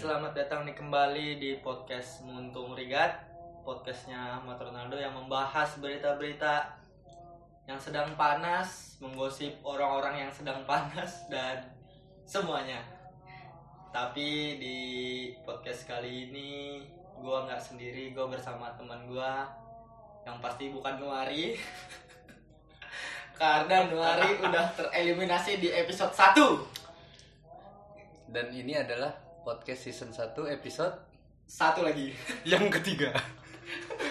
selamat datang nih kembali di podcast Muntung Rigat Podcastnya Ahmad Ronaldo yang membahas berita-berita yang sedang panas Menggosip orang-orang yang sedang panas dan semuanya. Tapi di podcast kali ini gue nggak sendiri, gue bersama teman gue Yang pasti bukan Nuari. Karena Nuari udah tereliminasi di episode 1 Dan ini adalah podcast season 1 episode Satu lagi yang ketiga.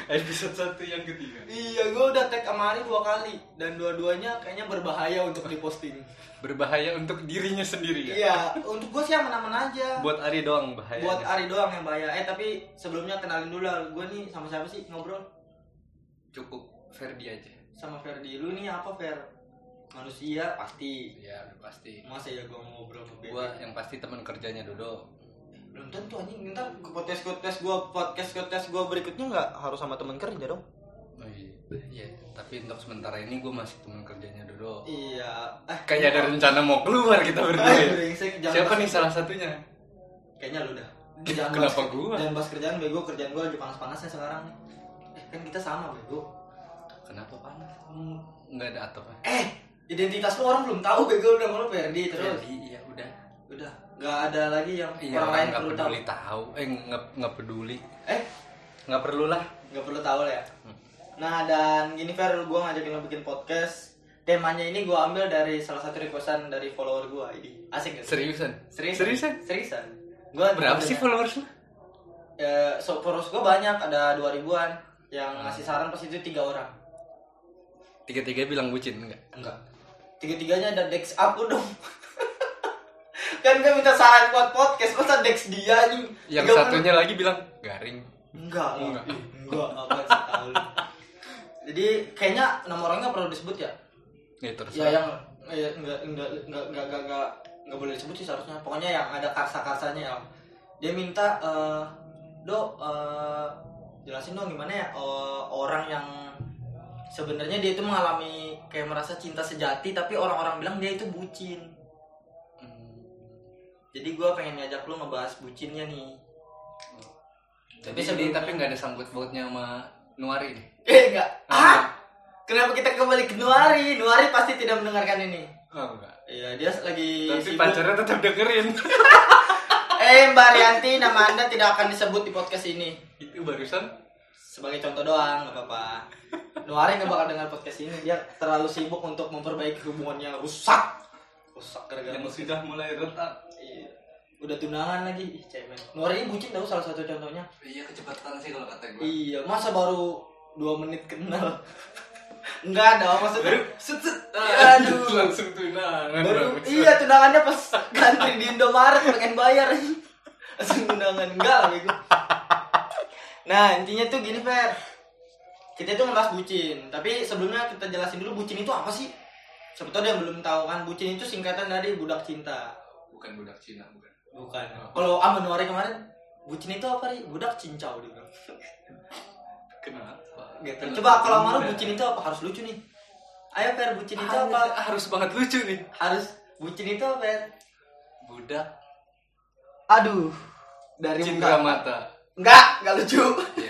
episode 1 yang ketiga. Iya, gue udah tag Ari dua kali dan dua-duanya kayaknya berbahaya untuk diposting. Berbahaya untuk dirinya sendiri ya. Iya, untuk gue sih aman-aman aja. Buat Ari doang bahaya. Buat Ari doang yang bahaya. Eh tapi sebelumnya kenalin dulu lah, gue nih sama siapa sih ngobrol? Cukup Ferdi aja. Sama Ferdi. Lu nih apa Fer? Manusia pasti. Ya pasti. Masa ya gue ngobrol? Gua yang pasti teman kerjanya Dodo. Belum tentu anjing ntar ke podcast podcast gue podcast podcast gue berikutnya nggak harus sama teman kerja dong. Oh iya. Iya, tapi untuk sementara ini gue masih teman kerjanya Dodo. Iya. Eh, Kayak ada rencana mau keluar kita berdua. Ya. Siapa nih salah satunya? Kayaknya lu dah. Jangan Kenapa bahas- gua? Jangan bahas kerjaan bego, kerjaan gua lagi panas-panasnya sekarang nih. Eh, kan kita sama bego. Kenapa panas? Nggak ada atau apa? Eh, identitas lu orang belum tahu bego udah mau Ferdi terus. Ferdi, iya udah. Udah, nggak ada lagi yang Iya, orang lain nggak perlu tahu. tahu. Eh, nggak nggak peduli. Eh, Nggak perlu lah. nggak perlu tahu lah ya. Hmm. Nah, dan gini Fer, gua ngajakin lo bikin podcast. Temanya ini gua ambil dari salah satu requestan dari follower gua. Ini asik gak? sih? Seriusan? Seriusan? Seriusan? Seriusan. Gua Berapa sih followers lu? Ya, so, followers gua banyak, ada 2000-an. Yang Hmm. ngasih saran pas itu tiga orang. Tiga-tiga bilang bucin enggak? Enggak. Tiga-tiganya ada Dex aku dong. Kan gak minta saran buat podcast, masa Dex dia nih? Yang Tiga satunya lagi bilang garing. Enggak, Enggak. enggak. Enggak, apa lu. Jadi kayaknya nama orangnya perlu disebut ya? Ya terus. Ya yang ya, enggak, enggak, enggak, enggak, enggak, enggak, enggak boleh disebut sih seharusnya. Pokoknya yang ada karsa-karsanya ya. Dia minta, eh, Dok, eh, jelasin dong gimana ya eh, orang yang sebenarnya dia itu mengalami kayak merasa cinta sejati tapi orang-orang bilang dia itu bucin. Jadi gue pengen ngajak lu ngebahas bucinnya nih. Tapi sebelum- tapi nggak ada sangkut pautnya sama Nuari nih. Eh enggak. Ah. Ah? Kenapa kita kembali ke Nuari? Nuari pasti tidak mendengarkan ini. Oh enggak. Iya, dia lagi Tapi sibuk. pacarnya tetap dengerin. Eh, Mbak Rianti, nama Anda tidak akan disebut di podcast ini. Itu barusan Sebagai contoh doang, nggak apa-apa. Nuari nggak bakal dengar podcast ini. Dia terlalu sibuk untuk memperbaiki hubungannya rusak. Rusak gara-gara yang sudah mulai retak. Iya. Udah tunangan lagi, ih cemen. Ini bucin tahu salah satu contohnya. Iya kecepatan sih kalau kata gue. Iya, masa baru dua menit kenal. Enggak dong, maksudnya. Baru set set. Aduh. langsung tunangan. Baru, iya tunangannya pas gantri di Indomaret pengen bayar langsung tunangan enggak lah bego nah intinya tuh gini Fer kita itu ngebahas bucin tapi sebelumnya kita jelasin dulu bucin itu apa sih sebetulnya yang belum tahu kan bucin itu singkatan dari budak cinta. Bukan budak Cina, bukan. bukan. Kalau Aman Nuari kemarin bucin itu apa nih budak cincau dia Kenapa? gitu. coba kalau malu bucin itu apa? Harus lucu nih. Ayo Fer bucin itu apa? harus banget lucu nih. harus bucin itu apa Fer? Budak aduh dari muka. mata. enggak enggak lucu. Ya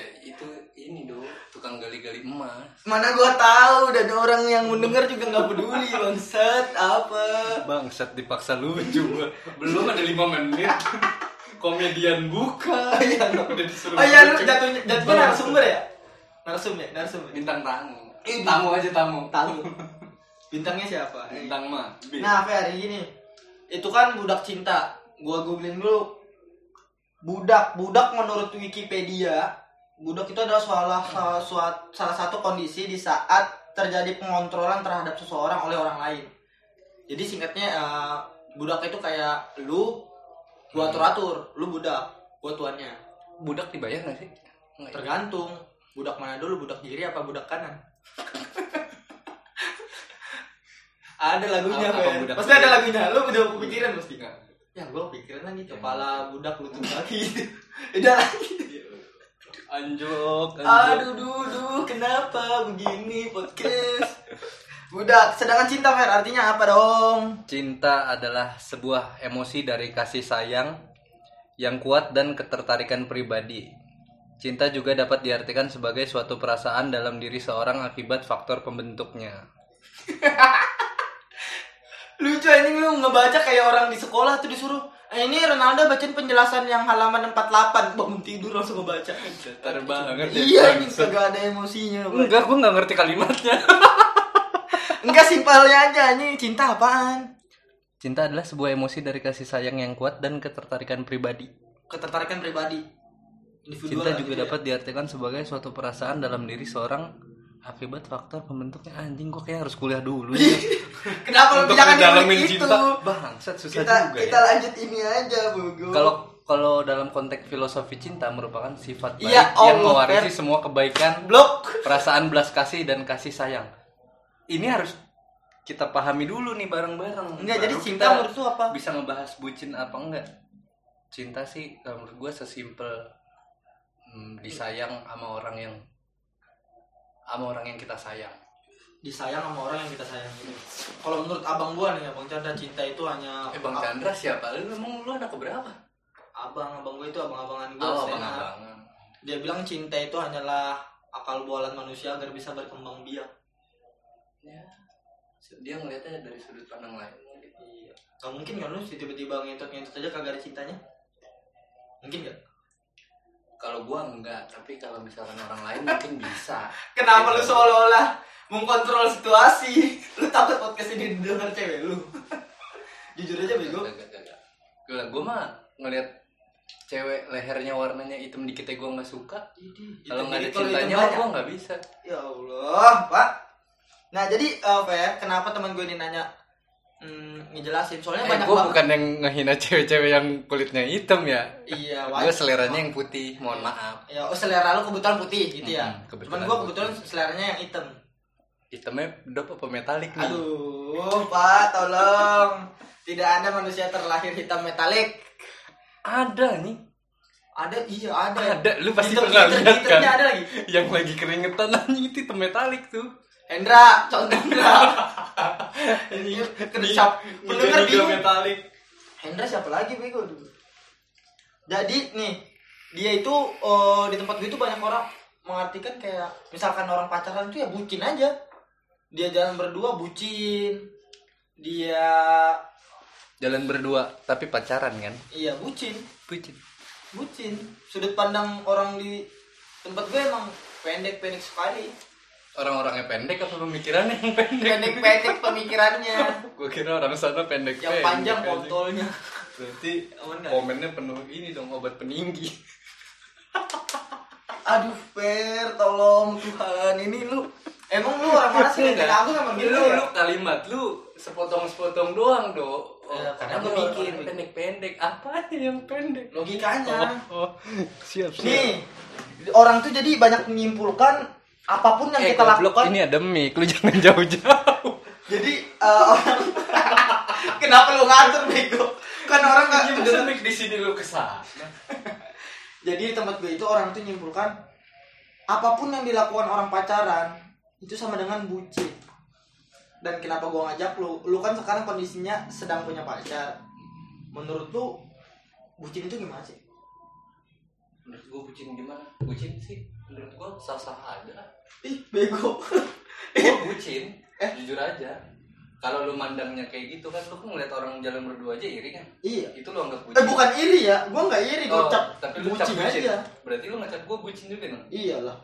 ini dong tukang gali-gali emas. Mana gua tahu dan orang yang mendengar juga nggak peduli bangsat apa. Bangsat dipaksa lucu gua. Belum ada lima menit. Komedian buka. Oh iya, no. Udah disuruh Oh iya lu jatuhnya jatuhnya Bangsat. narasumber ya? Narasumber, narasumber. Bintang tamu. Ih, Tamu aja tamu. Tahu. Bintangnya siapa? Bintang mah. Nah, Fer, gini. Itu kan budak cinta. Gua googling dulu. Budak, budak menurut Wikipedia, budak itu adalah salah salah, satu kondisi di saat terjadi pengontrolan terhadap seseorang oleh orang lain. Jadi singkatnya eh, budak itu kayak lu gua atur-atur, lu budak, gua tuannya. budak dibayar gak sih? Nggak ya? Tergantung budak mana dulu, budak kiri apa budak kanan. ada lagunya, Apa- apa budak Pasti ada lagunya. Lu udah kepikiran pasti. Nggak. Ya gue pikiran lagi Ya. kepala budak lutut kaki. Udah lagi. Anjok, anjok. Aduh duduh kenapa begini podcast? Budak, sedangkan cinta Fer artinya apa dong? Cinta adalah sebuah emosi dari kasih sayang yang kuat dan ketertarikan pribadi. Cinta juga dapat diartikan sebagai suatu perasaan dalam diri seorang akibat faktor pembentuknya. Lucu anjing lu ngebaca kayak orang di sekolah tuh disuruh ini Ronaldo bacain penjelasan yang halaman 48 bangun tidur langsung ngebaca Datar banget ya, iya ini kagak ada emosinya. Enggak, gue nggak ngerti kalimatnya. enggak simpelnya aja ini cinta apaan Cinta adalah sebuah emosi dari kasih sayang yang kuat dan ketertarikan pribadi. ketertarikan pribadi Individual Cinta juga gitu ya. dapat diartikan sebagai suatu perasaan dalam diri seorang akibat faktor pembentuknya anjing gue kayak harus kuliah dulu ya. kenapa lu Untuk jangan ngedalamin ngikutin itu cinta bangsat susah kita juga kita ya. lanjut ini aja Bogo Kalau kalau dalam konteks filosofi cinta merupakan sifat baik Ya yang mewarisi semua kebaikan, blok perasaan belas kasih dan kasih sayang. Ini harus kita pahami dulu nih bareng-bareng. enggak jadi Baru cinta kita menurut lu apa bisa ngebahas bucin apa enggak. Cinta sih kalau menurut gue sesimpel hmm, disayang sama orang yang sama orang yang kita sayang. disayang sama orang yang kita sayang gitu. Kalau menurut abang gua nih, abang Chandra cinta itu hanya Eh Bang Chandra siapa? Lu emang lu anak keberapa? abang abang gua itu abang-abangan gua. Oh, stand Bang up. Abangan. Dia bilang cinta itu hanyalah akal bualan manusia agar bisa berkembang biak. Ya. Dia ngeliatnya dari sudut pandang lain. Iya. Gak mungkin kan lu tiba-tiba ngentot-ngentot aja kagak ada cintanya? Mungkin gak? Kalau gua enggak, tapi kalau misalkan orang lain mungkin bisa. Kenapa lu Iya. seolah-olah mengkontrol situasi? Lu takut podcast ini didengar cewek lu? Jujur aja bego. Gak, gak, gak. Gila, gua mah ngeliat cewek lehernya warnanya hitam dikit ya gua nggak suka. Kalau nggak ada cintanya gua nggak bisa. Ya Allah, Pak. Nah, jadi eh, Fer, kenapa teman gue ini nanya hmm, ngejelasin? Soalnya Eh, banyak gua banget. bukan yang ngehina cewek-cewek yang kulitnya hitam ya. Iya, Gua wajar. seleranya yang putih, mohon maaf. Ya, oh selera lu kebetulan putih gitu ya. Kebetulan Cuman gua putih. kebetulan seleranya yang hitam. Hitamnya dop apa metalik nih? Aduh, Pak, tolong. Tidak ada manusia terlahir hitam metalik. Ada nih. Ada, iya ada. Ada, lu pasti pernah lihat kan? ada lagi. Yang lagi keringetan anjing itu hitam metalik tuh. Hendra, contoh Hendra. Ini kedecap. Pendengar bingung. Hendra siapa lagi bego dulu? Jadi nih dia itu eh, di tempat gue itu banyak orang mengartikan kayak misalkan orang pacaran itu ya bucin aja. Dia jalan berdua bucin. Dia Jalan berdua tapi pacaran kan? iya bucin, Bucin. bucin. Sudut pandang orang di tempat gue emang pendek-pendek sekali. Orang-orangnya pendek apa pemikirannya yang pendek? Pendek-pendek pemikirannya. Gue kira orang sana pendek Yang panjang kontolnya. Berarti komennya penuh ini dong obat peninggi. Aduh, Per, tolong Tuhan. Ini lu emang lu orang mana sih Enggak. aku sama gitu lu, ya? lu kalimat lu sepotong-sepotong doang do. Oh, Ya, karena karena gue mikir pendek-pendek. Apa yang pendek? Logikanya. Oh, oh. siap siap. Nih, orang tuh jadi banyak menyimpulkan apa pun yang eh, kita goblok, lakukan. ini ada mic, lu jangan jauh-jauh. Jadi eh, orang Kenapa lu ngatur bego? Kan orang nggak dengar. mic di sini lu ke sana? Jadi di tempat gue itu orang tuh menyimpulkan apa pun yang dilakukan orang pacaran itu sama dengan bucin. Dan kenapa gua ngajak lu? Lu kan sekarang kondisinya sedang punya pacar. Menurut lu bucin itu gimana sih? Menurut gue bucin gimana? Bucin sih menurut gue sah-sah aja. Ih, bego. Gue bucin, Eh? jujur aja. Kalau lu mandangnya kayak gitu kan, lu kan ngeliat orang jalan berdua aja iri kan? iya. Itu lu anggap bucin. Eh bukan iri ya, gua nggak iri, gua Oh, cap tapi lu cap bucin bucin. aja. Berarti lu ngecap gue bucin juga dong? Iyalah.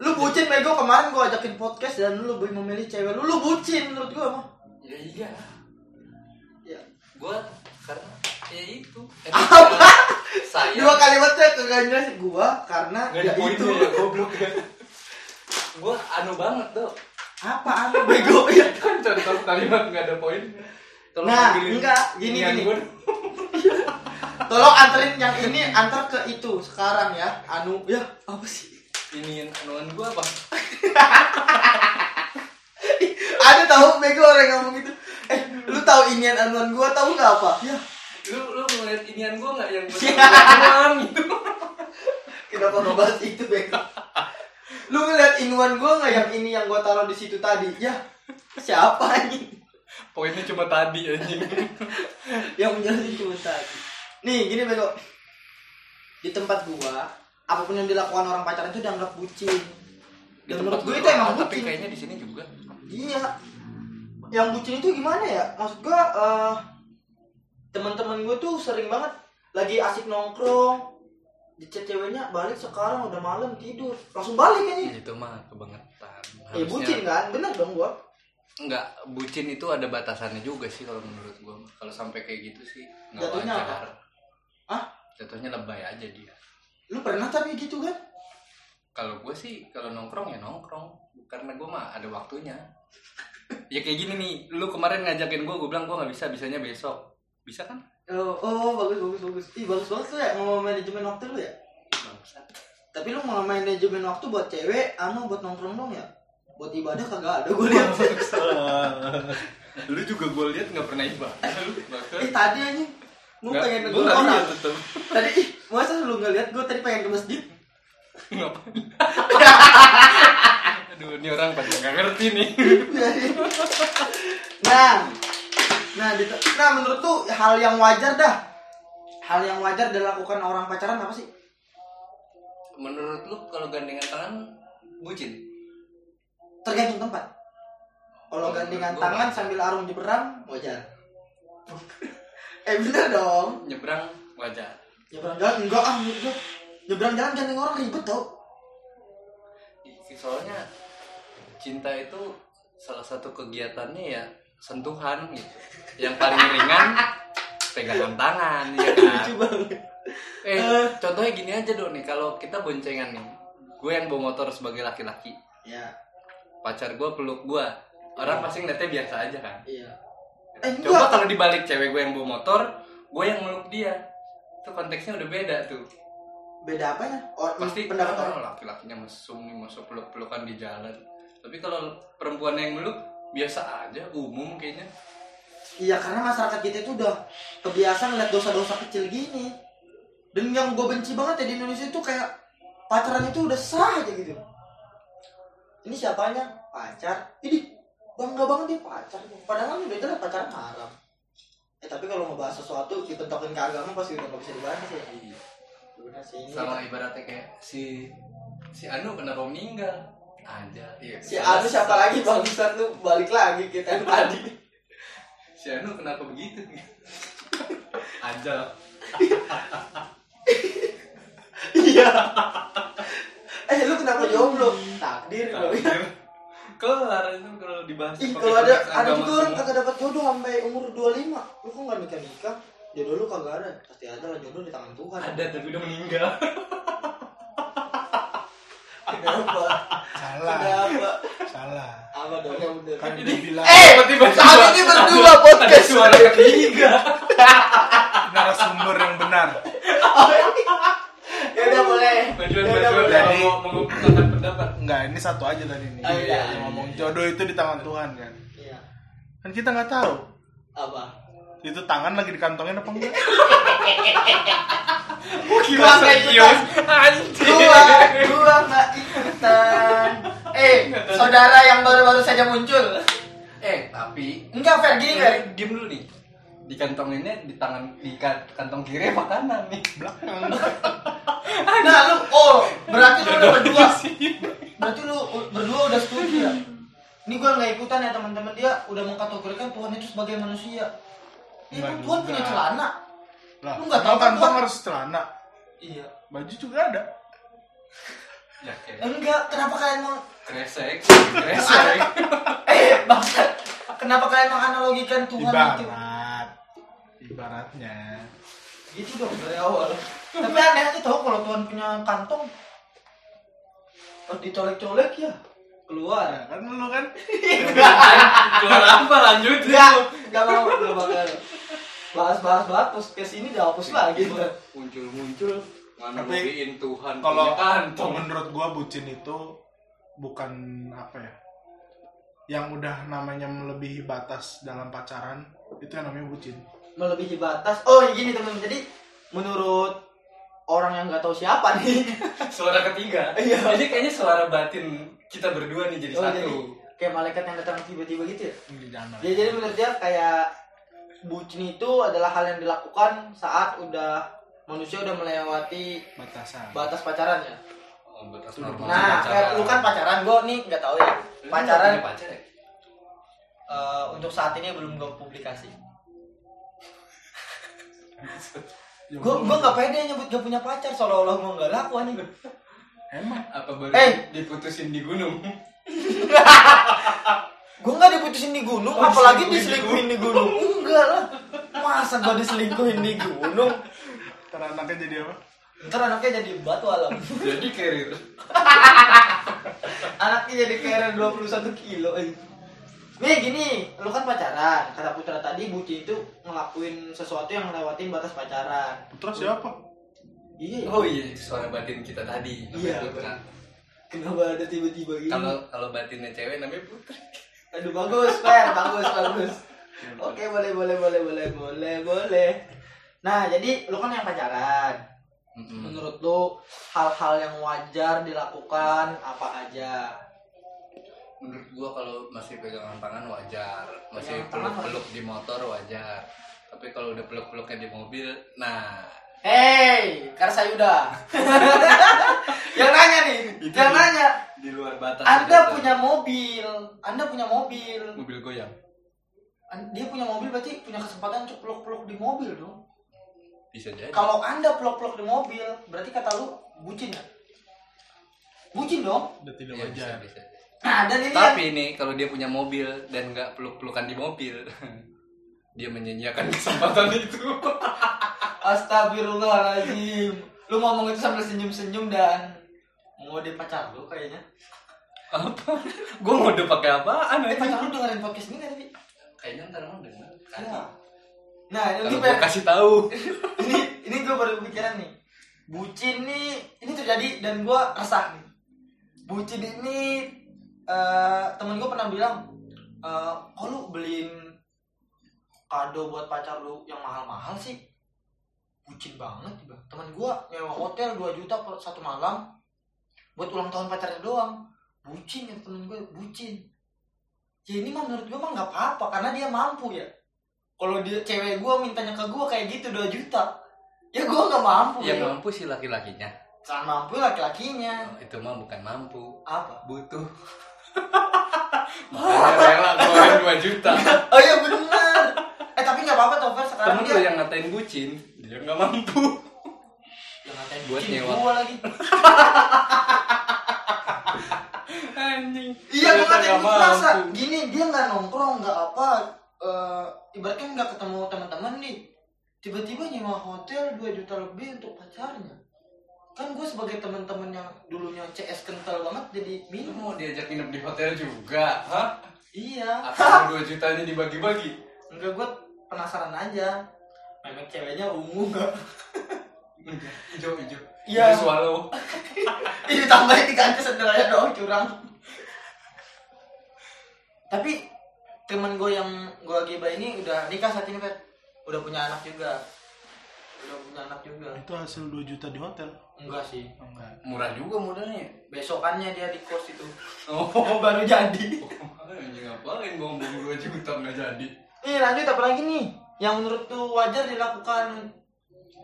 Lu bucin bego kemarin gua ajakin podcast dan lu lebih memilih cewek lu. Lu bucin menurut gua mah. Ya iya. Ya. Gue karena ya itu. Apa? Saya. Dua kalimatnya kagak jelas gua karena Gak ya itu. ya, goblok ya. Gue anu banget tuh. Apa anu bego ya? Kan contoh kalimat gak ada poin. Tolong Nah, ambilin enggak, gini, gini. gua. Tolong anterin yang ini antar ke itu sekarang ya. Anu ya apa sih? Iniin anuan gue apa? Ada tahu bego orang yang ngomong gitu. Eh, lu tahu inian anuan gua tahu nggak apa? Ya, Lu lu ngeliat inian gue gak yang anuan gitu? kenapa ngebahas itu bego? Lu ngeliat inuan gua nggak yang ini yang gua taruh di situ tadi? Ya, siapa ini? Poinnya cuma tadi anjing. yang menjelasin cuma tadi. Nih, gini bego. di tempat gua apa pun yang dilakukan orang pacaran itu dianggap bucin Di Dan tempat menurut gue gua itu emang doang, tapi bucin. kayaknya di sini juga iya yang bucin itu gimana ya maksud gua eh teman-teman gue tuh sering banget lagi asik nongkrong di ceweknya balik sekarang udah malam tidur langsung balik kayaknya itu mah kebangetan eh bucin kan bener dong gua Enggak, bucin itu ada batasannya juga sih kalau menurut gua. Kalau sampai kayak gitu sih nggak Jatuhnya wajar. Hah? Jatuhnya lebay aja dia. lu pernah tapi gitu kan Kalau gue sih kalau nongkrong ya nongkrong, karena gua mah ada waktunya. ya kayak gini nih, lu kemarin ngajakin gua, gua bilang gua nggak bisa, bisanya besok. Bisa kan? oh, oh bagus bagus bagus. Ih bagus banget lu ya mau manajemen waktu lu ya? Bangsat. tapi lu mau manajemen waktu buat cewek anu buat nongkrong dong ya? Buat ibadah kagak ada gue lihat lu juga gue lihat nggak pernah ibadah. Eh tadi aja gue pengen nggak orang tadi ih masa lu nggak lihat gue tadi pengen ke masjid. Ngapain? Aduh, ini orang pada nggak ngerti nih. nah nah di, nah menurut tuh hal yang wajar dah. Hal yang wajar dilakukan orang pacaran apa sih? Menurut lu kalau gandengan tangan bucin? tergantung tempat. Kalau Oh, gandengan tangan wajar. sambil arung jeberang wajar. Eh bener dong. Nyebrang wajar. nyebrang jalan enggak ah menurut gua. Nyebrang jalan gandeng orang ribet tau. Soalnya cinta itu salah satu kegiatannya ya sentuhan gitu. Yang paling ringan pegangan tangan ya kan. lucu banget Eh, contohnya gini aja dong nih kalau kita boncengan nih. Gue yang bawa motor sebagai laki-laki, ya pacar gue peluk gue. Orang pasti ngeliatnya biasa aja kan. iya eh Coba kalau dibalik cewek gue yang bawa motor, gue yang meluk dia. Itu konteksnya udah beda tuh. beda apanya oh, Pasti pendapat orang laki-lakinya mesum nih masuk peluk-pelukan di jalan. Tapi kalau perempuan yang meluk biasa aja, umum kayaknya. Iya karena masyarakat kita itu udah kebiasaan ngeliat dosa-dosa kecil gini. Dan yang gue benci banget ya di Indonesia itu kayak pacaran itu udah sah aja gitu. Ini siapanya? Pacar. Ini bangga banget dia pacar. Padahal udah jelas pacaran haram. Eh tapi kalau ngebahas sesuatu dipentokin ke agama pasti udah gak bisa dibahas ya. Sih ini. Sama ibaratnya kayak si si Anu kenapa meninggal? Aja. Iya. Si Anu siapa lagi bang Ustaz lu balik lagi kita yang tadi. Si Anu kenapa begitu? Aja. Iya. eh lu kenapa jomblo? Takdir lu. Kelar itu kalau dibahas. Ih, kalau ada ada juga orang kagak dapat jodoh sampai umur 25. Lu kok enggak nikah nikah? Jodoh lu kagak ada. Pasti ada lah jodoh di tangan Tuhan. ada tapi udah meninggal. Kenapa? Salah, Kenapa? salah. Apa dong yang bener? Kan dibilang Eh, Tiba-tiba saat ini berdua podcast. suara ketiga. narasumber yang benar. ya udah boleh. Ya. Jadi- mau mengungkapkan pendapat. Enggak, ini satu aja tadi nih. Oh, iya. Ngomong jodoh itu di tangan Tuhan kan. Iya. Kan kita nggak tahu Apa? itu tangan lagi dikantongin apa enggak. Gua nggak ikutan. Gua, gua nggak ikutan. Eh, saudara yang baru-baru saja muncul. Eh, tapi Enggak fair gini kan? diem dulu nih. Di kantonginnya di tangan di ka- kantong kiri apa kanan nih? Belakang. Nah, lu oh, berarti lu udah berdua. Berarti lu berdua udah setuju ya? Ini gua nggak ikutan ya teman-teman dia udah mengkategorikan Tuhan itu sebagai manusia. Ya, kan Tuhan juga. punya celana. Lah, Lu nggak tahu kan kantong Tuhan? harus celana. Iya. Baju juga ada. Ya kayak Enggak, kenapa kalian mau kresek, kresek. eh bangsa kenapa kalian menganalogikan Tuhan itu? Ibarat. Ibaratnya. Gitu dong dari awal. Tapi aneh aja tau kalau Tuhan punya kantong dicolek-colek ya keluar. Ya, kan lu kan Keluar apa lanjut? Enggak, enggak mau belum bakal. Bahas-bahas bahas podcast ini dihapus lagi ntar. Nganalogiin Tuhan kalau kantong. menurut gua bucin itu bukan apa ya yang udah namanya melebihi batas dalam pacaran itu yang namanya bucin Melebihi batas. Oh, gini teman-teman. Jadi menurut orang yang nggak tahu siapa nih. Suara ketiga. Iya. Jadi kayaknya suara batin kita berdua nih jadi Oh, satu. jadi kayak malaikat yang datang tiba-tiba gitu ya. jangan Ya jadi menurut dia kayak bucin itu adalah hal yang dilakukan saat udah manusia udah melewati batasan. batas pacarannya Oh, batas normal. Nah pacaran. kayak lu kan pacaran gue nih nggak tahu ya. Lu pacaran pacar ya? eh, untuk saat ini belum gue publikasi. Gue gue nggak pede nyebut gak punya pacar seolah-olah gue nggak laku nih emang? Apa baru Eh. diputusin di gunung? Gue nggak diputusin di gunung Oh, apalagi diselingkuhin diselingkuhin di gunung. enggak lah. Masa gue diselingkuhin di gunung ntar anaknya jadi apa ntar anaknya jadi batu alam jadi carrier anaknya jadi carrier 21 kilo eh. Nih gini, lu kan pacaran. Kata Putra tadi bucin itu ngelakuin sesuatu yang ngelewatin batas pacaran. putra siapa Iya. oh iya itu suara batin kita tadi Iya, Putra. Kenapa ada tiba-tiba gini? kalau kalau batinnya cewek namanya putri Aduh bagus, Fer, bagus, bagus. Oke, boleh, boleh, boleh, boleh, boleh, boleh. Nah, jadi lu kan yang pacaran. Mm-mm. Menurut lu hal-hal yang wajar dilakukan apa aja? menurut gua kalau masih pegangan tangan wajar masih Pegangan tangan peluk peluk di motor wajar tapi kalau udah peluk peluknya di mobil nah Hey, Karsayuda. yang nanya nih, Itu yang dia. nanya. di luar batas Anda punya mobil, Anda punya mobil. mobil goyang An- Dia punya mobil berarti punya kesempatan untuk peluk-peluk di mobil dong. Bisa jadi Kalau Anda peluk-peluk di mobil, berarti kata lu bucin ya? Bucin dong. udah tidak bisa, wajar bisa. Nah, dan ini tapi ini kalau dia punya mobil dan nggak peluk pelukan di mobil dia menyanyiakan kesempatan itu Astagfirullahaladzim. Lu ngomong itu sambil senyum-senyum dan mau di pacar lu kayaknya. apa gua mau udah pakai apaan Eh, pacar lu dengerin podcast ini nggak tapi? kayaknya ntar mau denger Iya. Nah, ini gua kasih tahu. Ini ini gue baru kepikiran nih. Bucin nih ini terjadi dan gue resah nih. Bucin ini eh temen gue pernah bilang eh kok lu beliin kado buat pacar lu yang mahal-mahal sih? Bucin banget tiba temen gue nyewa hotel 2 juta per satu malam buat ulang tahun pacarnya doang. Bucin ya temen gue bucin. Ya ini mah menurut gue mah nggak apa-apa karena dia mampu ya kalau dia cewek gue mintanya ke gue kayak gitu 2 juta. Ya gue nggak mampu yang ya mampu sih laki-lakinya. Sangat mampu laki-lakinya. Oh, itu mah bukan mampu. Apa? Butuh. Makanya rela keluarin 2 juta. Oh iya benar eh tapi nggak apa-apa Tover sekarang temen dia yang ngatain bucin dia nggak mampu. Yang ngatain buat bucin nyewa. gua lagi. Anjing. Iya gue Ternyata ngatain mampu. gini dia nggak nongkrong nggak apa eh ibaratnya nggak ketemu teman-teman nih. Tiba-tiba nyewa hotel 2 juta lebih untuk pacarnya. Kan gue sebagai teman-teman yang dulunya CS kental banget jadi minum mau diajak nginep di hotel juga? Hah? Iya. Apa 2 jutanya dibagi-bagi? Enggak gue penasaran aja. Memek ceweknya ungu nggak? Hijau hijau. Iya. Swallow. Ini ditambahin diganti senderanya doang curang. Tapi temen gue yang gue giba ini udah nikah saat ini, Fet. Udah punya anak juga. Udah punya anak juga. itu hasil 2 juta di hotel Enggak sih. oh, enggak murah juga modalnya Besokannya dia di kos itu. oh baru jadi. anjing ngapain buang-buang 2 juta nggak jadi Nih lanjut apa lagi nih? Yang menurut tuh wajar dilakukan.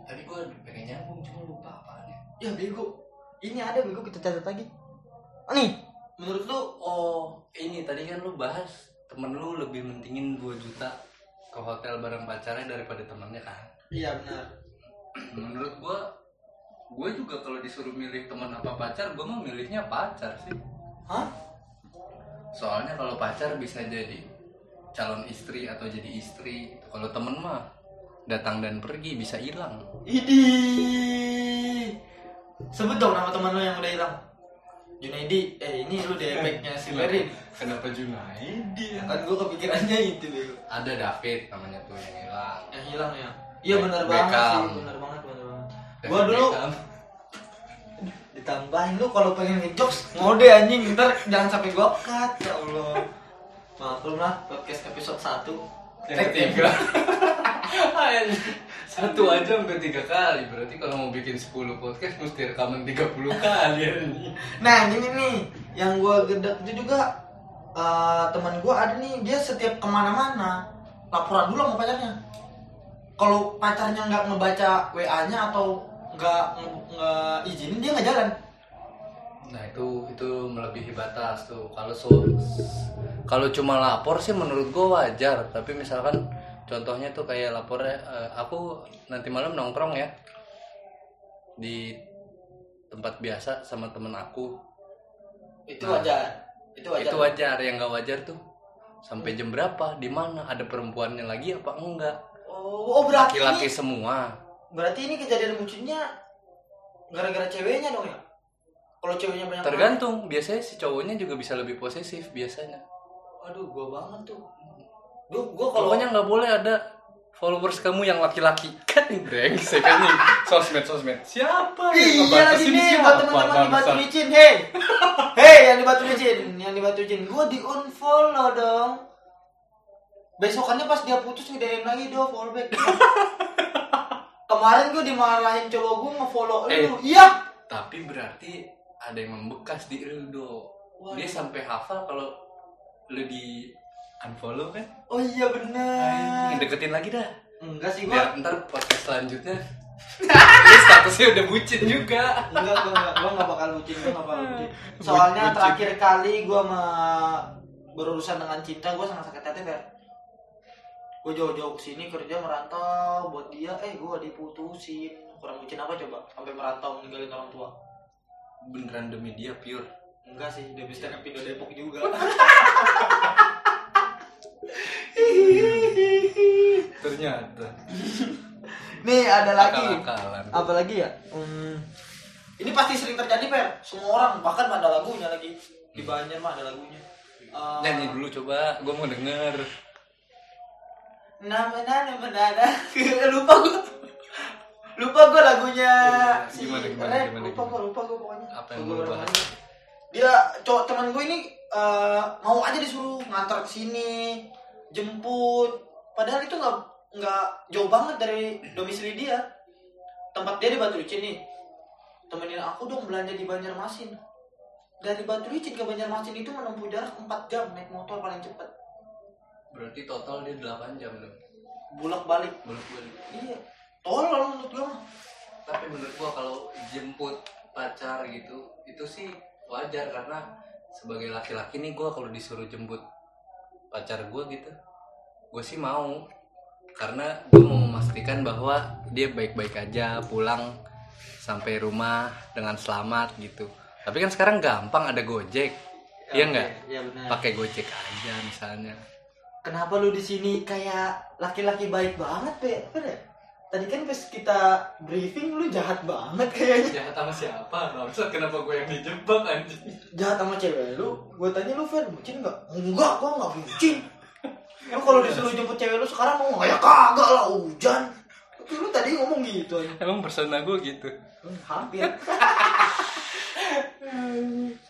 tadi gua pengen nyambung cuma lupa apaan ya Ya bego. Ini ada bego kita catat lagi. Ah, nih, menurut lu oh ini tadi kan lu bahas temen lu lebih mentingin 2 juta ke hotel bareng pacarnya daripada temennya kan iya benar. menurut gua gue juga kalau disuruh milih teman apa pacar gue mah milihnya pacar sih Hah? soalnya kalau pacar bisa jadi calon istri atau jadi istri kalau temen mah datang dan pergi bisa hilang Idi. Sebut dong nama teman lu yang udah hilang. Junaidi. Eh ini lu di efeknya si Merin. kenapa Junaidi Kan gua kepikirannya itu deh. ada David namanya tuh yang hilang Yang hilang ya. Iya benar banget sih, benar banget, benar banget. David Gua dulu Beckham. ditambahin lu kalau pengen ngejokes ngode anjing ntar jangan sampai gua cut ya Allah. Maklum lah podcast episode 1 yang ketiga satu aja sampai tiga kali berarti kalau mau bikin 10 podcast mesti rekaman 30 kali. Nah ini nih yang gue gedek itu juga eh, teman gue ada nih dia setiap ke mana-mana laporan dulu sama pacarnya. kalau pacarnya nggak ngebaca WA-nya atau nggak nggak izinin dia nggak jalan Nah itu itu melebihi batas tuh. Kalau so, kalau cuma lapor sih menurut gua wajar. Tapi misalkan contohnya tuh kayak lapornya, eh, aku nanti malam nongkrong ya di tempat biasa sama temen aku. itu Nah, wajar itu wajar Itu wajar. Yang nggak wajar tuh sampai jam berapa, di mana, ada perempuannya lagi apa enggak? oh, oh berarti Laki-laki ini, semua. berarti ini kejadian bucinnya gara-gara ceweknya dong ya kalau ceweknya banyak Tergantung. Biasanya si cowoknya juga bisa lebih posesif biasanya. Aduh gua banget tuh Duh, gua kalau Pokoknya nggak boleh ada followers kamu yang laki-laki kan brengsek kan nih sosmed sosmed siapa Iya lagi nih buat teman-teman di? Batu Licin, hei, hei yang di Batu Licin, yang di Batu Licin, gue di unfollow dong. Besokannya pas dia putus ngedain lagi do follow back. Kemarin gue dimarahin cowok gue ngefollow Eh. lu, iya. tapi berarti ada yang membekas di lu do dia sampai hafal kalau lu di unfollow kan? Oh iya bener. Anjing, deketin lagi dah. Enggak sih gue, biar ntar podcast selanjutnya. Dia statusnya udah bucin juga. Enggak gue enggak, gue enggak bakal bucin, gue enggak bakal bucin. Soalnya Bucin. terakhir kali gue berurusan dengan cinta gue sangat sakit hati Fer. gue jauh-jauh ke sini kerja merantau buat dia eh gue diputusin. Kurang bucin apa coba? Sampai merantau meninggalin orang tua. Beneran demi dia pure enggak sih udah bisa ke pindah Depok juga. Ternyata. Nih ada lagi. Apa lagi ya? Hmm, ini pasti sering terjadi per semua orang bahkan ada lagunya lagi. Di Banjar mah ada lagunya. Eh, nyanyi dulu coba. Gue mau denger. Nama nama menada lupa gue lupa gue lagunya. Si Gimana, gimana, Rap. gimana, lupa gimana? gue lupa gue pokoknya. Apa yang Lupa dia cowok teman gue ini eh, mau aja disuruh ngantar ke sini jemput. Padahal itu nggak nggak jauh banget dari domisili dia. Tempat dia di Batu Licin nih. Temenin aku dong belanja di Banjarmasin. Dari Batu Licin ke Banjarmasin itu menempuh jarak 4 jam naik motor paling cepat berarti total dia 8 jam dong bulak balik bolak balik iya. Tolol menurut gue mah. Tapi menurut gua kalau jemput pacar gitu itu sih wajar karena sebagai laki-laki nih gua kalau disuruh jemput pacar gua gitu gue sih mau. Karena gue mau memastikan bahwa dia baik-baik aja pulang sampai rumah dengan selamat gitu. Tapi kan sekarang gampang ada gojek. Iya nggak? benar. Pakai gojek aja misalnya. Kenapa lu di sini kayak laki-laki baik banget Apa ya? Tadi kan pas kita briefing lu jahat banget kayaknya. Jahat sama siapa bangsat? Kenapa gue yang dijebak anjing? Jahat sama cewek lu? Gue tanya lu Fer bucin nggak? Enggak gua nggak bucin. Lu kalau disuruh jemput cewek lu sekarang mau nggak? Ya kagak lah hujan. Tapi lu tadi ngomong gitu aja emang persona gue gitu. Hmm, hampir.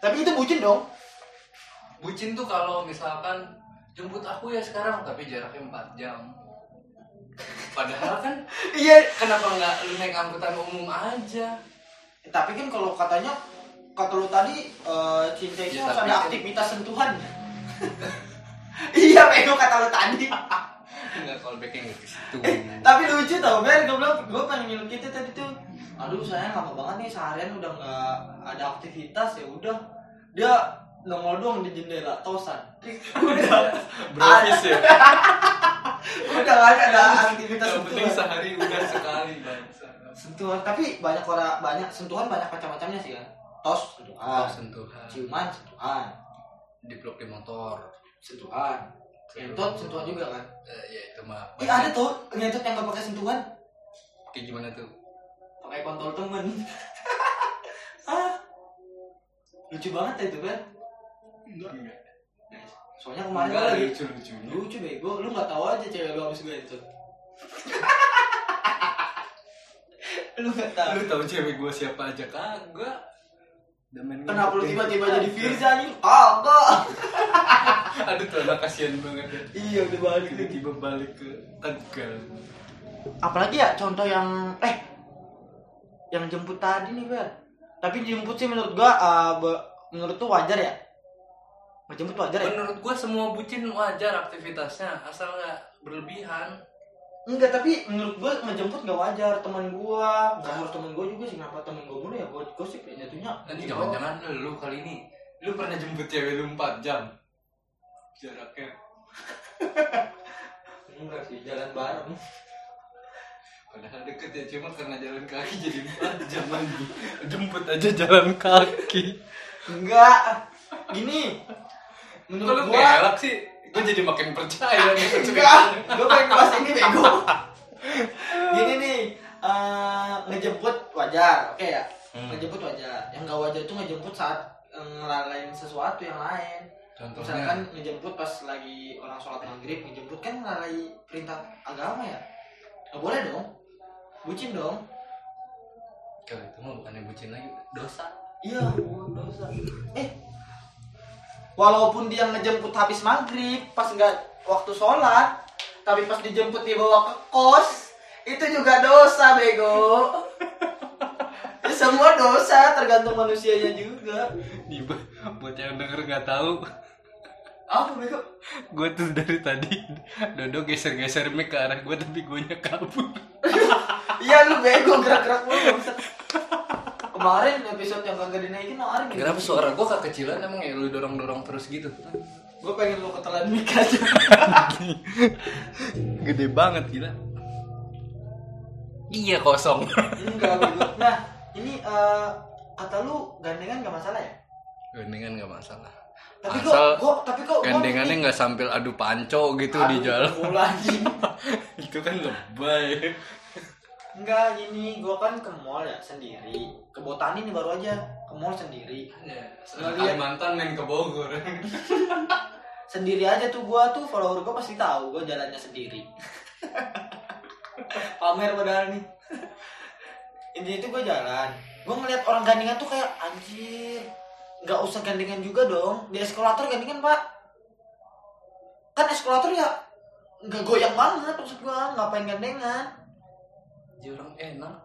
Tapi itu bucin dong. Bucin tuh kalau misalkan jemput aku ya sekarang tapi jaraknya 4 jam padahal kan iya. kenapa nggak lu naik angkutan umum aja? Tapi kan kalau katanya kata lu tadi eh, cinta itu Ya, harus tapi ada kan- aktivitas sentuhan. Iya Bego kata lu tadi. Nggak call backnya nggak ke situ. Tapi lucu tau Ben gue bilang gue pengen ngilu kita tadi tuh. Aduh sayang lama banget nih seharian udah nggak ada aktivitas ya udah. Dia nongol doang di jendela tosan udah Brofis ya? Udah nggak ada aktivitas yang penting sehari udah sekali bangsa sentuhan tapi banyak orang banyak sentuhan banyak macam-macamnya sih kan tos sentuhan. Oh, sentuhan. Ciuman sentuhan. Diplok di motor. Sentuhan. Ngentot sentuhan juga kan? Eh, ya itu mah Ih ada tuh ngentot yang gak pakai sentuhan. Kayak gimana tuh? Pakai kontol temen. Ah lucu banget ya itu kan Enggak. soalnya kemarin Enggak lagi lucu lucunya lucu bego. Lu nggak tahu aja cewek lu habis gue itu. Lu nggak tahu. Lu tahu cewek gue siapa aja? Kagak. Kenapa lu tiba-tiba jadi Firza nih kagak. Aduh tuh anak kasihan banget ya. Iya udah balik. Lagi tiba-tiba balik ke Tegal. Apalagi ya contoh yang eh yang jemput tadi nih Ber tapi jemput sih menurut gua eh, be- menurut tuh wajar ya ngejemput wajar ya? Menurut gue semua bucin wajar aktivitasnya asal nggak berlebihan. Enggak tapi menurut gue ngejemput nggak wajar. Teman gue nggak harus teman gue juga sih. Kenapa teman gue mulu ya? Gue gosip ya jatuhnya Nanti Gitu. jangan-jangan lu kali ini lu pernah jemput cewek lu 4 jam? Jaraknya. Enggak sih jalan bareng. Padahal deket ya cuma karena jalan kaki jadi 4 jam lagi. Jemput aja jalan kaki. Enggak. Gini menurut lu gue gelak sih gue jadi makin percaya nih. Enggak gue pengen bahas ini bego. Gini nih eh, ngejemput wajar oke ya? Hmm. ngejemput wajar. Yang nggak wajar itu ngejemput saat eh, ngelalaiin sesuatu yang lain. Contohnya? Misalkan ngejemput pas lagi orang sholat maghrib ngejemput kan melalui perintah agama ya? Nggak boleh dong. Bucin dong. Kalau itu mah bukannya bucin lagi dosa. Iya. Dosa. Eh walaupun dia ngejemput habis maghrib pas nggak waktu sholat tapi pas dijemput dibawa ke kos itu juga dosa bego. Semua dosa tergantung manusianya juga. Nih Bu- buat yang denger nggak tahu. Apa bego? Gue tuh dari tadi Dodo geser-geser mic ke arah gue tapi gue nya kabur. Iya lu bego gerak-gerak mulu bangsat. Kemarin episode yang kagak dinaikin kemarin kenapa suara gue kekecilan emang ya lu dorong-dorong terus gitu? Gue pengen lu ketelan mic aja. Gede banget gila. Iya kosong. Enggak nah ini eh, kata lu gandengan gak masalah ya? Gandengan nggak masalah. Tapi Asal kok kok tapi kok gandengannya nggak sambil adu panco gitu di Aduh, jalan. itu kan lebay enggak gini gua kan ke mall ya sendiri. Ke botani nih baru aja ke mall sendiri. Ngeliat- Kalimantan main ke Bogor. Sendiri aja tuh gua tuh follower gua pasti tahu gua jalannya sendiri. Pamer padahal nih. Intinya tuh gua jalan. Gua ngeliat orang gandengan tuh kayak anjir nggak usah gandengan juga dong. Di eskalator gandengan pak. Kan eskalator ya nggak goyang banget maksud gua ngapain gandengan Jadi orang enak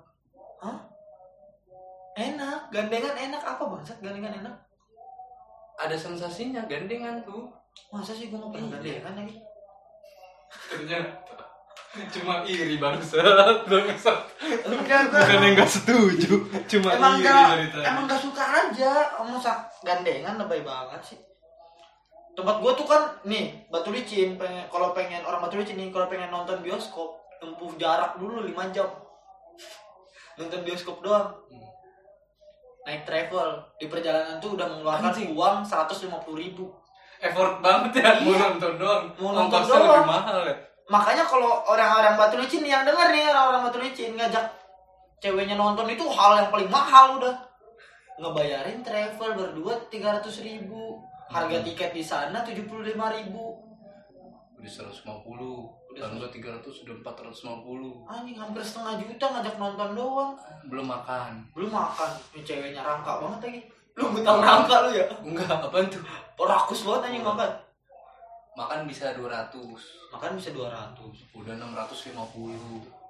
enak? Gandengan enak apa bangsat gandengan enak? Ada sensasinya gandengan tuh. Masa sih gua nggak pernah Iya. gandengan lagi? Ternyata cuma iri bangsat bangsat enggak bukan yang nggak setuju. Cuma emang iri gak dari tadi. emang gak suka aja. Masa gandengan lebay banget sih. Tempat gua tuh kan nih batu licin. Pengen kalau pengen orang batu licin nih kalau pengen nonton bioskop tempuh jarak dulu 5 jam nonton bioskop doang Hmm. naik travel di perjalanan tuh udah mengeluarkan Anjing. uang 150 ribu effort banget ya mau Iya. nonton doang Mau nonton doang. lebih mahal ya makanya kalau orang-orang batu licin yang denger nih orang-orang batu licin ngajak ceweknya nonton itu hal yang paling mahal udah ngebayarin travel berdua 300 ribu harga Hmm. tiket di sana 75 ribu udah 150 Udah tambah 300 sudah 450 anjing hampir setengah juta ngajak nonton doang. Belum makan. Belum makan. Ini ceweknya rangka banget lagi. Lu gue tau rangka lu ya? Enggak apaan tuh? Rakus banget anjing makan. Makan bisa 200 makan bisa 200 udah 650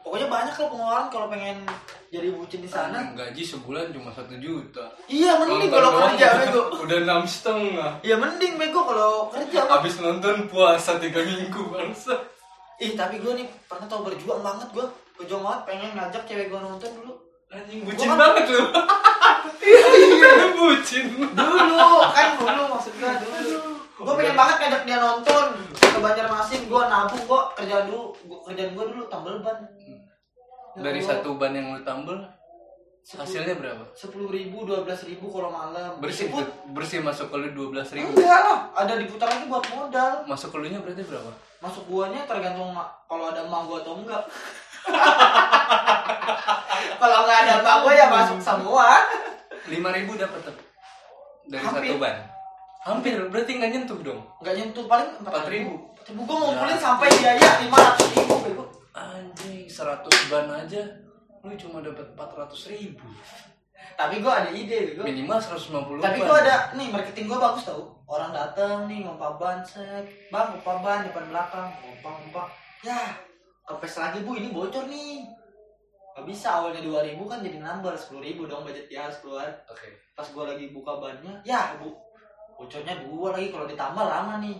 pokoknya banyak lah pengeluaran kalau pengen jadi bucin di sana. Gaji sebulan cuma satu juta. Iya mending kalau kerja bego. udah enam setengah. Iya mending bego kalau kerja habis nonton puasa tiga minggu bangsa. Ih tapi gue nih pernah tau berjuang banget gue Berjuang banget pengen ngajak cewek gue nonton dulu. Anjing bucin Gua kan- banget lu. Iya. Bucin. Dulu kan dulu maksud gue dulu Gue pengen banget ngajak dia nonton. Ke Banjarmasin gue nabung gue kerjaan dulu gua, Kerjaan gue dulu tambel ban dari satu ban yang lu tambel hasilnya berapa? Sepuluh ribu, dua belas ribu kalau malam. Bersih tuh bersih masuk ke lu dua belas ribu. Enggak lah, ada diputar lagi buat modal. Masuk ke lu nya berarti berapa? Masuk guanya tergantung kalau ada emak gue atau enggak. Kalau nggak ada emak gue ya masuk semua. lima ribu dapat tuh dari Hampir. satu ban. Hampir berarti nggak nyentuh dong? Nggak nyentuh paling Empat ribu. Gue ngumpulin Ya. sampai biaya lima ratus ribu 100 ban aja lu cuma dapat 400 ribu Tapi gue ada ide bego. minimal 150 Tapi gue ada nih marketing gue bagus tau. Orang dateng nih ngompa ban set, bang ngompa ban depan belakang, ngompa ngompa. Ya, kempes lagi bu ini bocor nih. Gak bisa awalnya 2000 kan jadi nambah 10.000 dong budget dia harus keluar. oke Pas gue lagi buka bannya, ya bu bocornya dua lagi kalau ditambah lama nih.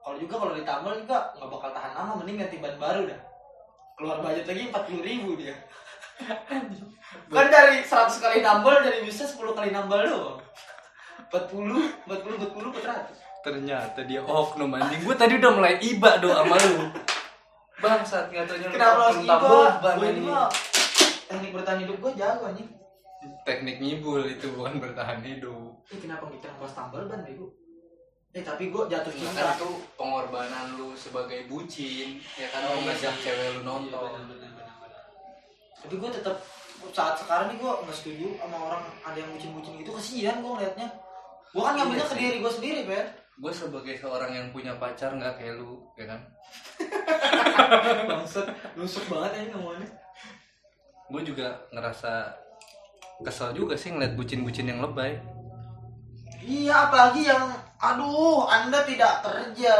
Kalau juga kalau ditambah juga nggak bakal tahan lama, mending ganti ban baru dah. Keluar budget lagi empat puluh ribu dia. Kan dari 100 kali nambal jadi bisa 10 kali nambal doang. 40 40 40 400 ternyata dia oknum anjing. Gue tadi udah mulai iba do sama lu. Bang saat ngatanya lu kenapa harus iba? gue ini teknik bertahan hidup gue jago anjing. Teknik ngibul itu bukan bertahan hidup. Eh kenapa kita ngebahas tambal ban bego eh tapi gue jatuh kan cinta. itu pengorbanan lu sebagai bucin ya kan Oh, lu iya ngajak sih. cewek lu Iya, nonton benar, benar, benar, benar. tapi gue tetap saat sekarang nih gue nggak setuju sama orang ada yang bucin-bucin gitu kasihan gue ngeliatnya. Gue kan ngambilnya Iya ke sih. diri gue sendiri per gue sebagai seorang yang punya pacar nggak kayak lu ya kan? Bangsat nusuk banget ya ngomongnya gue juga ngerasa kesel juga sih ngeliat bucin-bucin yang lebay. Iya apalagi yang aduh anda tidak kerja.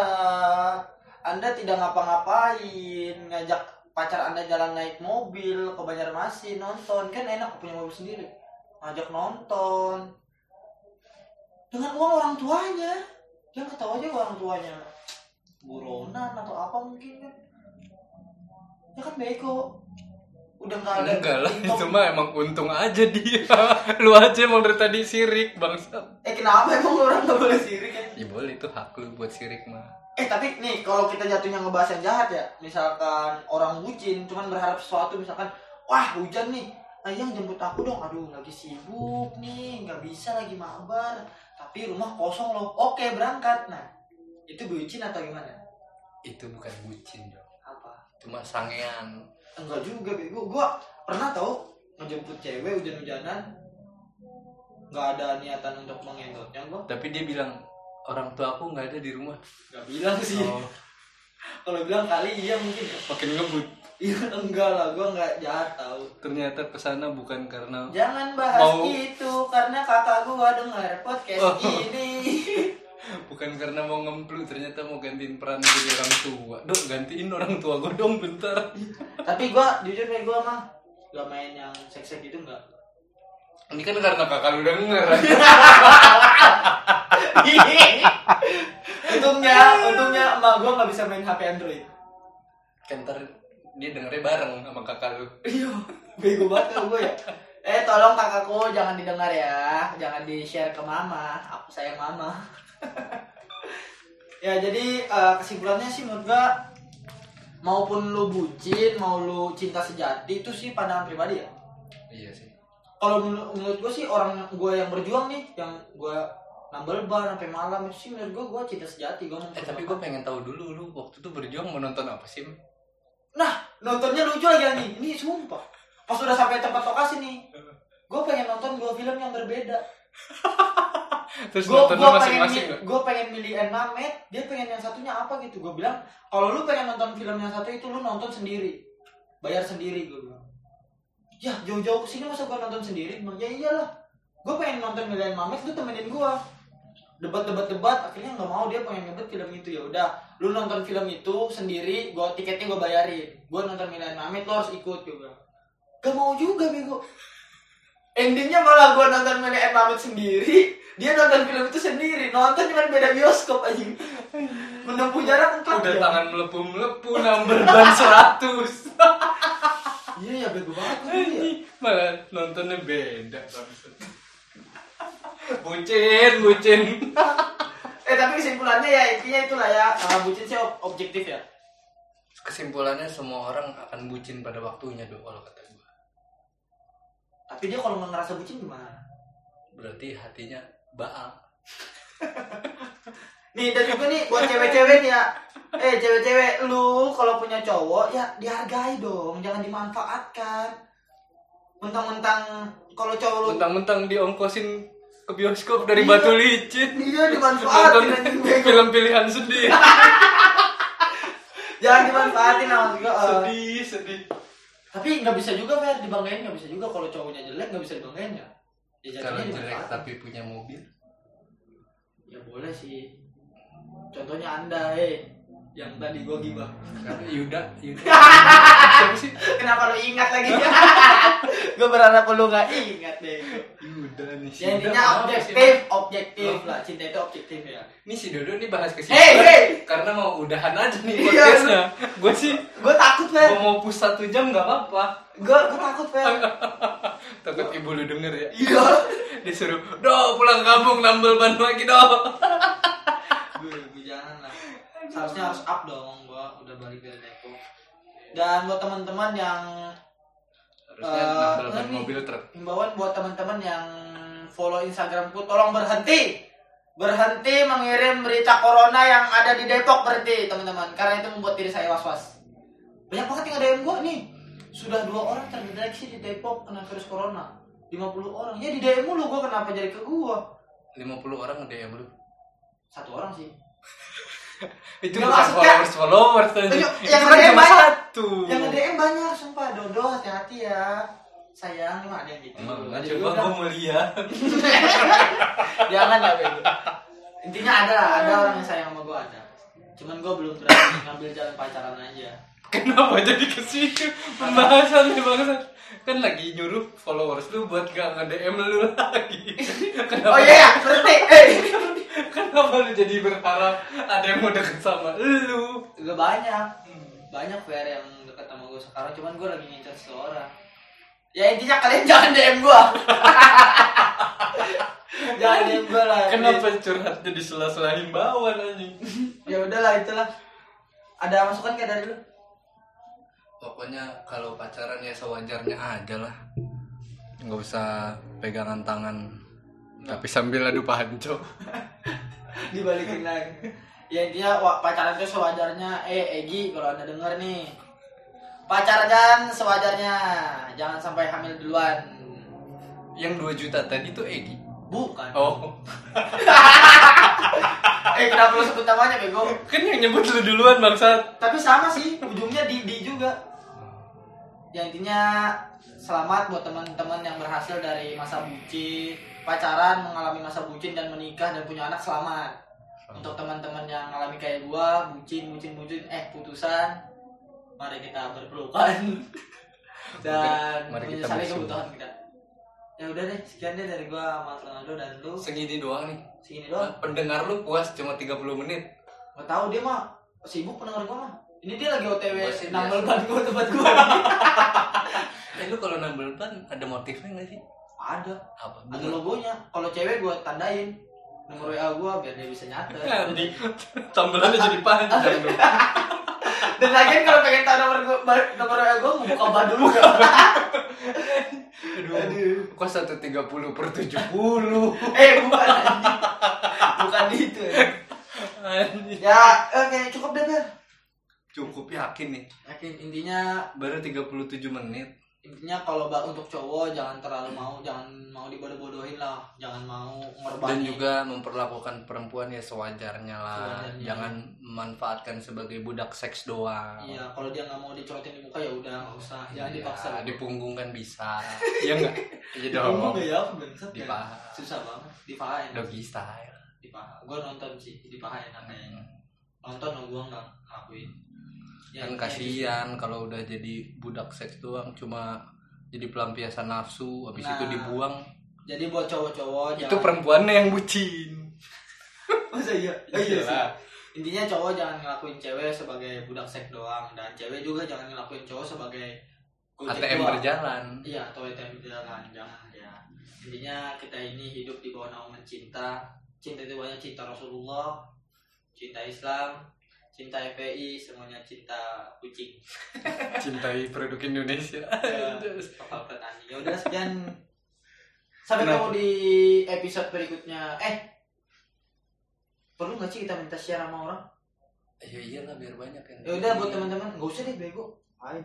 Anda tidak ngapa-ngapain. Ngajak pacar anda jalan naik mobil ke Banjarmasin nonton. Kan enak punya mobil sendiri. Ngajak nonton. Dengan uang orang tuanya. Dia nggak tahu aja orang tuanya. Buronan atau apa mungkin kan. Ya kan bego udah nggak ada enggak lah income. itu mah emang untung aja dia. Lu aja emang dari tadi sirik bangsat. Eh kenapa emang orang nggak boleh sirik kan ya boleh itu hak lu buat sirik mah. Eh tapi nih kalau kita jatuhnya ngebahas yang jahat ya, misalkan orang bucin cuman berharap sesuatu misalkan wah hujan nih, ayang jemput aku dong, aduh lagi sibuk nih, nggak bisa lagi mabar, tapi rumah kosong loh, oke berangkat, nah itu bucin atau gimana? itu bukan bucin dong Apa? cuma sangean Enggak juga bego, gua pernah tau ngejemput cewek hujan-hujanan, nggak ada niatan untuk mengendotnya gua, tapi dia bilang orang tua aku nggak ada di rumah. Nggak bilang sih, oh, kalau bilang kali iya mungkin ya, makin ngebut. Iya enggak lah, gua nggak jahat tau. ternyata ke sana bukan karena Jangan bahas Mau- itu karena kakak gua dengar podcast Oh. ini. bukan karena mau ngemplu ternyata mau gantiin peran jadi orang tua dok gantiin orang tua gue dong bentar Tapi gua jujur nih gua mah gak main yang seks gitu enggak. ini kan karena kakak lu denger untungnya, untungnya emak gua nggak bisa main HP Android. kan ntar dia dengernya bareng sama kakak lu Iya, bego banget gua ya. Eh tolong kakakku jangan didengar ya, jangan di share ke mama. Aku sayang mama. ya jadi eh, kesimpulannya sih menurut gua maupun lu bucin, mau lu cinta sejati itu sih pandangan pribadi ya. iya sih. Kalau menurut, menurut gue sih orang gue yang berjuang nih yang gue nambal ban sampai malam itu sih menurut gue gue cinta sejati gue eh tapi gue pengen tahu dulu lu waktu itu berjuang mau nonton apa sih nah nontonnya lucu lagi nih ini sumpah. Pas udah sampai tempat lokasi nih gue pengen nonton dua film yang berbeda terus gue nontonnya pengen masing-masing gue pengen milih Enamet dia pengen yang satunya apa gitu? Gue bilang kalau lu pengen nonton film yang satu itu lu nonton sendiri. Bayar sendiri gue bilang. Ya jauh-jauh ke sini masa gue nonton sendiri? Bilang, ya iyalah. Gue pengen nonton Milan Mamet lu temenin gue debat-debat-debat akhirnya nggak mau dia pengen ngebet film itu. Ya udah lu nonton film itu sendiri gue tiketnya gue bayarin. Gue nonton Milan Mamet lu harus ikut bilang. Gak mau juga bego endingnya malah gue nonton Milan Mamet sendiri. Dia nonton film itu sendiri. Nonton cuma beda bioskop aja menempuh jarak empat udah jam. tangan melepuh-melepuh number ban 100 iya ya bego banget ya malah nontonnya beda bucin bucin. Eh tapi kesimpulannya ya intinya itulah ya. Uh, bucin sih ob- objektif ya. Kesimpulannya semua orang akan bucin pada waktunya dong kalau kata tapi dia kalau nggak ngerasa bucin gimana? Berarti hatinya baal. Nih dan juga nih buat cewek-cewek nih ya. Eh cewek-cewek lu kalau punya cowok ya dihargai dong. Jangan dimanfaatkan. Mentang-mentang kalau cowok lu mentang-mentang diongkosin ke bioskop dari Iya. batu licin. Iya dimanfaatin film pilihan sendiri jangan dimanfaatin sama juga sedih sedih tapi nggak bisa juga Fer dibanggain nggak bisa juga. Kalau cowoknya jelek nggak bisa dibanggain ya ya kalau jelek dimanfaatin. tapi punya mobil? Ya boleh sih. Contohnya anda eh yang tadi gua gibah Karena Yuda, Yuda. Siapa sih? Kenapa lu ingat lagi? gue berharap lu gak ingat deh. Yuda nih. Ya Yuda intinya objektif, objektif Oh. lah. Cinta itu objektif ya. Ini si Dodo nih bahas ke sini. Hey, hey! Karena mau udahan aja nih Iya, podcastnya. Gue sih Gue takut, Fer. mau push satu jam nggak apa-apa. Gue gue takut, Fer. Takut ibu lu denger ya. Iya. Disuruh, do pulang kampung nambel ban lagi do. gue gue jangan lah Seharusnya harus up dong. Gue udah balik dari Depok. Dan buat teman-teman yang Harusnya ban ini. mobil truk. himbauan buat teman-teman yang follow Instagramku tolong berhenti berhenti mengirim berita corona yang ada di Depok berhenti teman-teman karena itu membuat diri saya was-was banyak banget yang ada DM gua nih sudah dua orang terdeteksi di Depok kena virus corona 50 orang ya di DM lu gua kenapa jadi ke gua 50 orang nge-DM lu. satu orang sih Itu Nggak, bukan maksudnya- followers followers. Iya, Itu yang kan cuma banyak. satu. yang nge-DM banyak sumpah Dodo hati-hati ya sayang emang ada yang gitu Emang Ada coba gue mau lihat. jangan lah bego intinya ada lah ada orang yang sayang sama gue ada cuman gue belum berani ngambil jalan pacaran aja Kenapa jadi ke situ pembahasan nih bangsa? Kan lagi nyuruh followers lu buat gak nge-DM lu lagi. Kenapa, oh iya ya berhenti eh kenapa lu jadi berharap ada yang mau deket sama lu? gue banyak banyak fair yang deket sama gue sekarang cuman gue lagi ngincer seseorang ya intinya kalian jangan DM gue jangan DM gue lah Kenapa curhatnya di sela-sela himbauan anjing? ya udahlah itulah ada masukan kayak dari lu Pokoknya kalau pacaran ya sewajarnya aja lah. Nggak usah pegangan tangan. Tapi sambil adu panco. dibalikin lagi. Ya intinya pacaran itu sewajarnya. Eh Egi kalau anda denger nih. Pacaran sewajarnya. Jangan sampai hamil duluan. Yang 2 juta tadi tuh Egi. bukan. Oh, eh kenapa lu sebut namanya bego? Kan yang nyebut lu duluan bangsat. tapi sama sih ujungnya di di juga. Ya intinya selamat buat teman-teman yang berhasil dari masa bucin pacaran mengalami masa bucin dan menikah dan punya anak selamat untuk teman-teman yang mengalami kayak gua bucin bucin bucin eh putusan mari kita berpelukan dan Mari kita menyesali kebutuhan kita ya udah deh sekian deh dari gua Mas Ronaldo dan lu Segini doang nih. segini doang Pendengar lu puas cuma 30 menit. Gak tahu dia mah sibuk pendengar gua mah. Ini dia lagi OTW nambel ban gua tempat gua. Eh lu kalau nambel ban ada motifnya nggak sih? Ada, Apa? ada logonya. Kalau cewek gua tandain nomor WA gua biar dia bisa nyatet. Anjing. Tambelannya jadi panjang. Dan lagi kalau pengen tahu nomor gua nomor WA gua gua buka ban dulu gak? Aduh. Kok 130 per 70? eh bukan. Bukan itu. ya. Ya, oke cukup deh. Cukup yakin nih. Yakin intinya Baru 37 menit. Intinya kalau untuk cowok jangan terlalu mau jangan mau dibodoh-bodohin lah jangan mau ngorbanin Dan juga memperlakukan perempuan ya sewajarnya lah. Sewajarnya. Jangan memanfaatkan sebagai budak seks doang. iya kalau dia nggak mau dicorotin di muka ya udah nggak usah jangan Iya, dipaksa di punggung kan bisa. Iya enggak? Iya Ngomong dong. gak ya bangsat Di ya. paha. susah banget di paha enak Doggy style. di paha gue nonton sih di paha enak kayaknya nonton lo gue nggak ngelakuin Ya, kan intinya kasihan kalau udah jadi budak seks doang cuma jadi pelampiasan nafsu habis Nah, itu dibuang jadi buat cowok-cowok itu jangan perempuannya yang bucin masa iya Oh, iya sih. Intinya cowok jangan ngelakuin cewek sebagai budak seks doang dan cewek juga jangan ngelakuin cowok sebagai ATM doang. berjalan Iya, atau ATM berjalan, jangan ya. Intinya kita ini hidup di bawah naungan cinta. Cinta itu banyak cinta Rasulullah, cinta Islam, cinta FPI, semuanya cinta kucing. cintai produk Indonesia Ya, Kapal petani. Ya udah sekian. Sampai Kenapa? ketemu di episode berikutnya. Eh, perlu nggak sih kita minta share sama orang? ya iyalah biar banyak yang Ya udah buat teman-teman, nggak usah deh bego. Ayo.